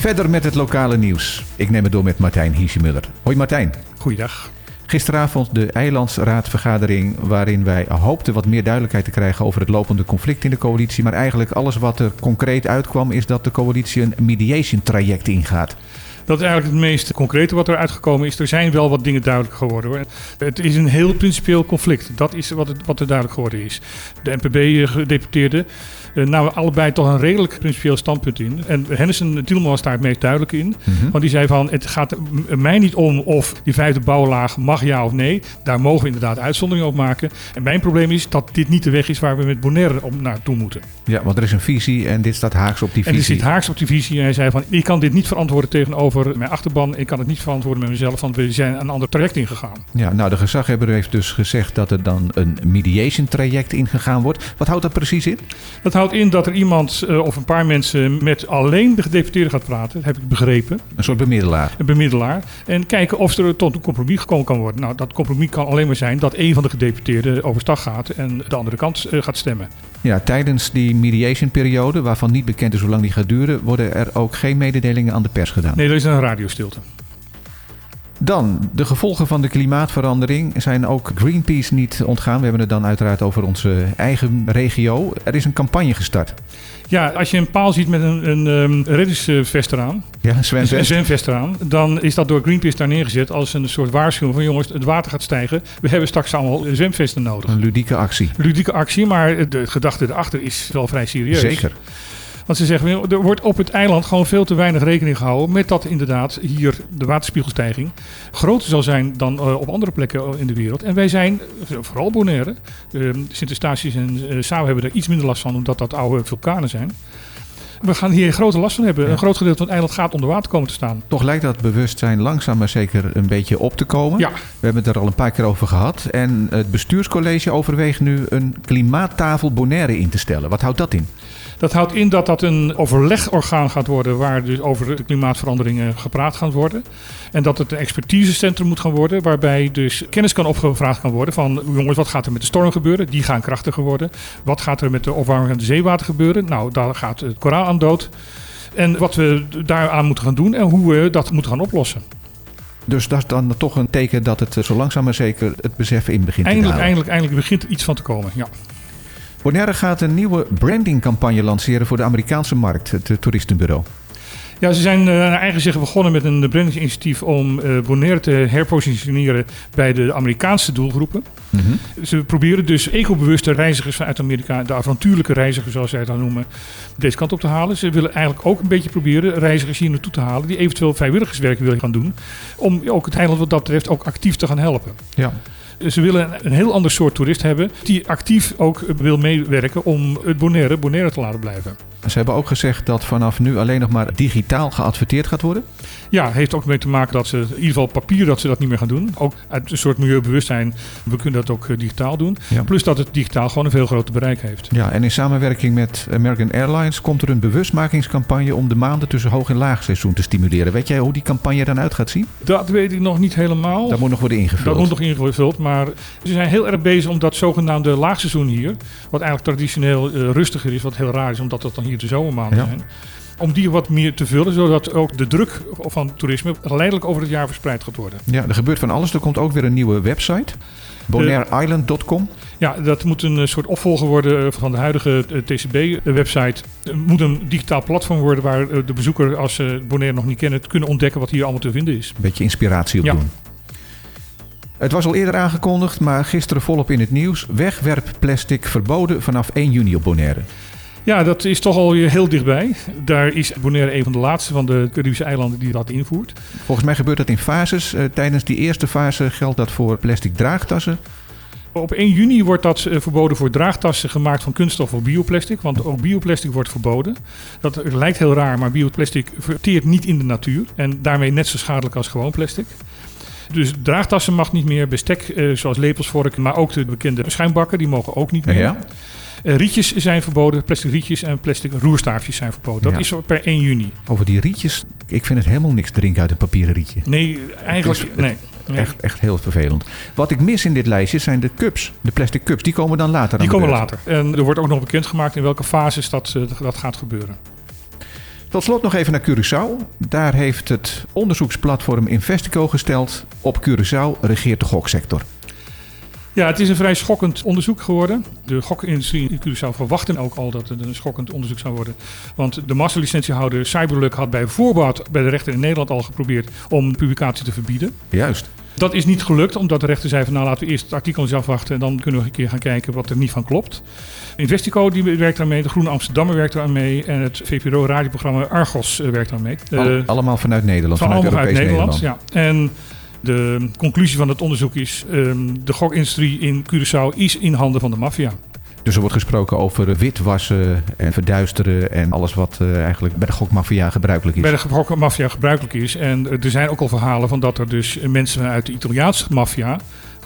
Verder met het lokale nieuws. Ik neem het door met Martijn Hiesjemuller. Hoi Martijn. Goeiedag. Gisteravond de Eilandsraadvergadering waarin wij hoopten wat meer duidelijkheid te krijgen over het lopende conflict in de coalitie. Maar eigenlijk alles wat er concreet uitkwam is dat de coalitie een mediation traject ingaat. Dat is eigenlijk het meest concrete wat er uitgekomen is. Er zijn wel wat dingen duidelijk geworden. Hoor. Het is een heel principieel conflict. Dat is wat, het, wat er duidelijk geworden is. De NPB-gedeputeerde uh, nou allebei toch een redelijk principieel standpunt in. En Hennissen Tielman was daar het meest duidelijk in. Mhm. Want die zei van, het gaat mij niet om of die vijfde bouwlaag mag ja of nee. Daar mogen we inderdaad uitzonderingen op maken. En mijn probleem is dat dit niet de weg is waar we met Bonaire op naartoe moeten. Ja, want er is een visie en dit staat haaks op die En die visie. zit haaks op die visie. En hij zei van, ik kan dit niet verantwoorden tegenover mijn achterban. Ik kan het niet verantwoorden met mezelf, want we zijn een ander traject ingegaan. Ja, nou de gezaghebber heeft dus gezegd dat er dan een mediation traject ingegaan wordt. Wat houdt dat precies in? Dat houdt in dat er iemand uh, of een paar mensen met alleen de gedeputeerde gaat praten. Dat heb ik begrepen. Een soort bemiddelaar. Een bemiddelaar. En kijken of er tot een compromis gekomen kan worden. Nou, dat compromis kan alleen maar zijn dat een van de gedeputeerden overstag gaat en de andere kant uh, gaat stemmen. Ja, tijdens die mediation periode, waarvan niet bekend is hoe lang die gaat duren, worden er ook geen mededelingen aan de pers gedaan. Nee, er is een radiostilte. Dan, de gevolgen van de klimaatverandering zijn ook Greenpeace niet ontgaan. We hebben het dan uiteraard over onze eigen regio. Er is een campagne gestart. Ja, als je een paal ziet met een, een, een reddingsvest eraan, ja, een zwemvest eraan, dan is dat door Greenpeace daar neergezet als een soort waarschuwing van jongens, het water gaat stijgen. We hebben straks allemaal zwemvesten nodig. Een ludieke actie. Ludieke actie, maar de gedachte erachter is wel vrij serieus. Zeker. Want ze zeggen, er wordt op het eiland gewoon veel te weinig rekening gehouden met dat inderdaad hier de waterspiegelstijging groter zal zijn dan uh, op andere plekken in de wereld. En wij zijn, vooral Bonaire, uh, Sint-Eustatius en uh, Sao hebben er iets minder last van omdat dat oude vulkanen zijn. We gaan hier grote last van hebben. Ja. Een groot gedeelte van het eiland gaat onder water komen te staan. Toch lijkt dat bewustzijn langzaam maar zeker een beetje op te komen. Ja. We hebben het er al een paar keer over gehad. En het bestuurscollege overweegt nu een klimaattafel Bonaire in te stellen. Wat houdt dat in? Dat houdt in dat dat een overlegorgaan gaat worden waar dus over de klimaatveranderingen gepraat gaat worden. En dat het een expertisecentrum moet gaan worden waarbij dus kennis kan opgevraagd kan worden van jongens, wat gaat er met de storm gebeuren? Die gaan krachtiger worden. Wat gaat er met de opwarming van het zeewater gebeuren? Nou, daar gaat het koraal aan dood. En wat we daaraan moeten gaan doen en hoe we dat moeten gaan oplossen. Dus dat is dan toch een teken dat het zo langzaam maar zeker het besef in begint eindelijk, te dalen. Eindelijk, eindelijk begint er iets van te komen, ja. Bonaire gaat een nieuwe brandingcampagne lanceren voor de Amerikaanse markt, het toeristenbureau. Ja, ze zijn uh, naar eigen zeggen begonnen met een brandingsinitiatief om Bonaire te herpositioneren bij de Amerikaanse doelgroepen. Mm -hmm. Ze proberen dus ecobewuste reizigers vanuit Amerika, de avontuurlijke reizigers zoals zij het dan noemen, deze kant op te halen. Ze willen eigenlijk ook een beetje proberen reizigers hier naartoe te halen die eventueel vrijwilligerswerk willen gaan doen. Om ook het eiland wat dat betreft ook actief te gaan helpen. Ja. Ze willen een heel ander soort toerist hebben die actief ook wil meewerken om het Bonaire Bonaire te laten blijven. Ze hebben ook gezegd dat vanaf nu alleen nog maar digitaal geadverteerd gaat worden. Ja, heeft ook mee te maken dat ze in ieder geval papier dat ze dat niet meer gaan doen. Ook uit een soort milieubewustzijn, we kunnen dat ook uh, digitaal doen. Ja. Plus dat het digitaal gewoon een veel groter bereik heeft. Ja, en in samenwerking met American Airlines komt er een bewustmakingscampagne om de maanden tussen hoog- en laagseizoen te stimuleren. Weet jij hoe die campagne dan uit gaat zien? Dat weet ik nog niet helemaal. Dat moet nog worden ingevuld. Dat moet nog ingevuld, maar ze zijn heel erg bezig om dat zogenaamde laagseizoen hier, wat eigenlijk traditioneel uh, rustiger is, wat heel raar is omdat dat dan hier de zomermaanden Ja. zijn. Om die wat meer te vullen, zodat ook de druk van toerisme geleidelijk over het jaar verspreid gaat worden. Ja, er gebeurt van alles. Er komt ook weer een nieuwe website. BonaireIsland.com. Ja, dat moet een soort opvolger worden van de huidige eh, TCB-website. Het moet een digitaal platform worden waar eh, de bezoeker, als ze Bonaire nog niet kennen, kunnen ontdekken wat hier allemaal te vinden is. Een beetje inspiratie Ja. opdoen. Het was al eerder aangekondigd, maar gisteren volop in het nieuws. Wegwerpplastic verboden vanaf 1 juni op Bonaire. Ja, dat is toch al heel dichtbij. Daar is Bonaire een van de laatste van de Caribische eilanden die dat invoert. Volgens mij gebeurt dat in fases. Eh, tijdens die eerste fase geldt dat voor plastic draagtassen. Op 1 juni wordt dat eh, verboden voor draagtassen gemaakt van kunststof of bioplastic. Want ook bioplastic wordt verboden. Dat lijkt heel raar, maar bioplastic verteert niet in de natuur. En daarmee net zo schadelijk als gewoon plastic. Dus draagtassen mag niet meer, bestek eh, zoals lepels, vorken, maar ook de bekende schuimbakken, die mogen ook niet meer. Ja. Eh, rietjes zijn verboden, plastic rietjes en plastic roerstaafjes zijn verboden. Dat Ja. is per 1 juni. Over die rietjes, ik vind het helemaal niks drinken uit een papieren rietje. Nee, eigenlijk Het is- nee. Echt, echt heel vervelend. Wat ik mis in dit lijstje zijn de cups, de plastic cups. Die komen dan later Die komen beurt. later. En er wordt ook nog bekendgemaakt in welke fases dat, eh, dat gaat gebeuren. Tot slot nog even naar Curaçao. Daar heeft het onderzoeksplatform Investico gesteld. Op Curaçao regeert de goksector. Ja, het is een vrij schokkend onderzoek geworden. De gokindustrie in Curaçao verwachtte ook al dat het een schokkend onderzoek zou worden. Want de masterlicentiehouder Cyberluck had bij voorbaat bij de rechter in Nederland al geprobeerd om publicatie te verbieden. Juist. Dat is niet gelukt, omdat de rechter zei van nou laten we eerst het artikel eens afwachten en dan kunnen we een keer gaan kijken wat er niet van klopt. Investico die werkt daarmee, de Groene Amsterdammer werkt daar mee en het VPRO radioprogramma Argos eh, werkt daarmee. Al- allemaal vanuit Nederland, van vanuit allemaal Europees Nederland. Nederland. Ja. En de conclusie van het onderzoek is: ehm, de gokindustrie in Curaçao is in handen van de maffia. Dus er wordt gesproken over witwassen en verduisteren en alles wat eh, eigenlijk bij de gokmafia gebruikelijk is. Bij de gokmaffia gebruikelijk is. En eh, er zijn ook al verhalen van dat er dus mensen uit de Italiaanse maffia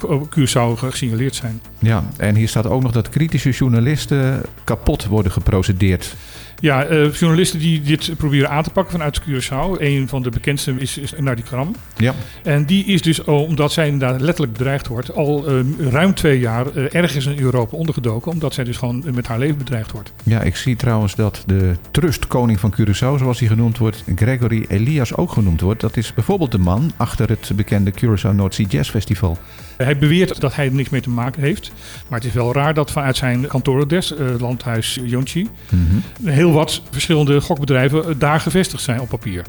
op Curaçao gesignaleerd zijn. Ja, en hier staat ook nog dat kritische journalisten kapot worden geprocedeerd. Ja, eh, journalisten die dit proberen aan te pakken vanuit Curaçao. Een van de bekendste is, is Nadi Kram. Ja, En die is dus, oh, omdat zij inderdaad letterlijk bedreigd wordt, al eh, ruim twee jaar eh, ergens in Europa ondergedoken. Omdat zij dus gewoon met haar leven bedreigd wordt. ja, ik zie trouwens dat de trustkoning van Curaçao, zoals hij genoemd wordt, Gregory Elias ook genoemd wordt. Dat is bijvoorbeeld de man achter het bekende Curaçao North Sea Jazz Festival. Hij beweert dat hij er niks mee te maken heeft. Maar het is wel raar dat vanuit zijn kantorendes, eh landhuis Yonchi, Mhm. heel wat verschillende gokbedrijven eh, daar gevestigd zijn op papier.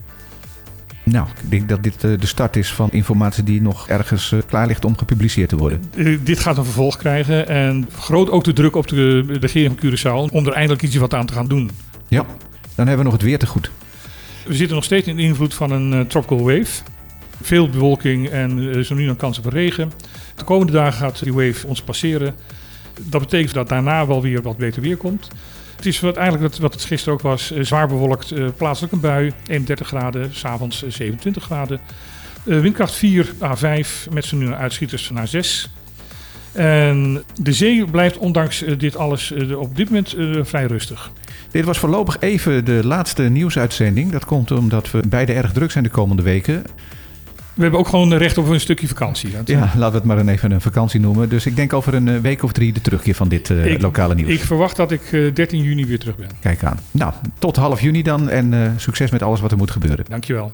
Nou, ik denk dat dit eh, de start is van informatie die nog ergens klaar ligt om gepubliceerd te worden. Dit gaat een vervolg krijgen en groot ook de druk op de regering van Curaçao om er eindelijk iets wat aan te gaan doen. Ja, dan hebben we nog het weer te goed. We zitten nog steeds in de invloed van een tropical wave. Veel bewolking en zo nu dan kans op regen. De komende dagen gaat die wave ons passeren. Dat betekent dat daarna wel weer wat beter weer komt. Het is wat, eigenlijk wat, het gisteren ook was. eh, zwaar bewolkt, eh, plaatselijk een bui. 31 graden, s'avonds eh, 27 graden. Eh, windkracht 4 A5 met z'n uitschieters naar 6. En de zee blijft ondanks dit alles op dit moment vrij rustig. Dit was voorlopig even de laatste nieuwsuitzending. Dat komt omdat we beide erg druk zijn de komende weken. We hebben ook gewoon recht op een stukje vakantie. Dat- Ja, laten we het maar even een vakantie noemen. Dus ik denk over een eh, week of drie de terugkeer van dit eh, Ik- lokale nieuws. Ik verwacht dat ik eh, 13 juni weer terug ben. Kijk aan. Nou, tot half juni dan en eh, succes met alles wat er moet gebeuren. Dankjewel.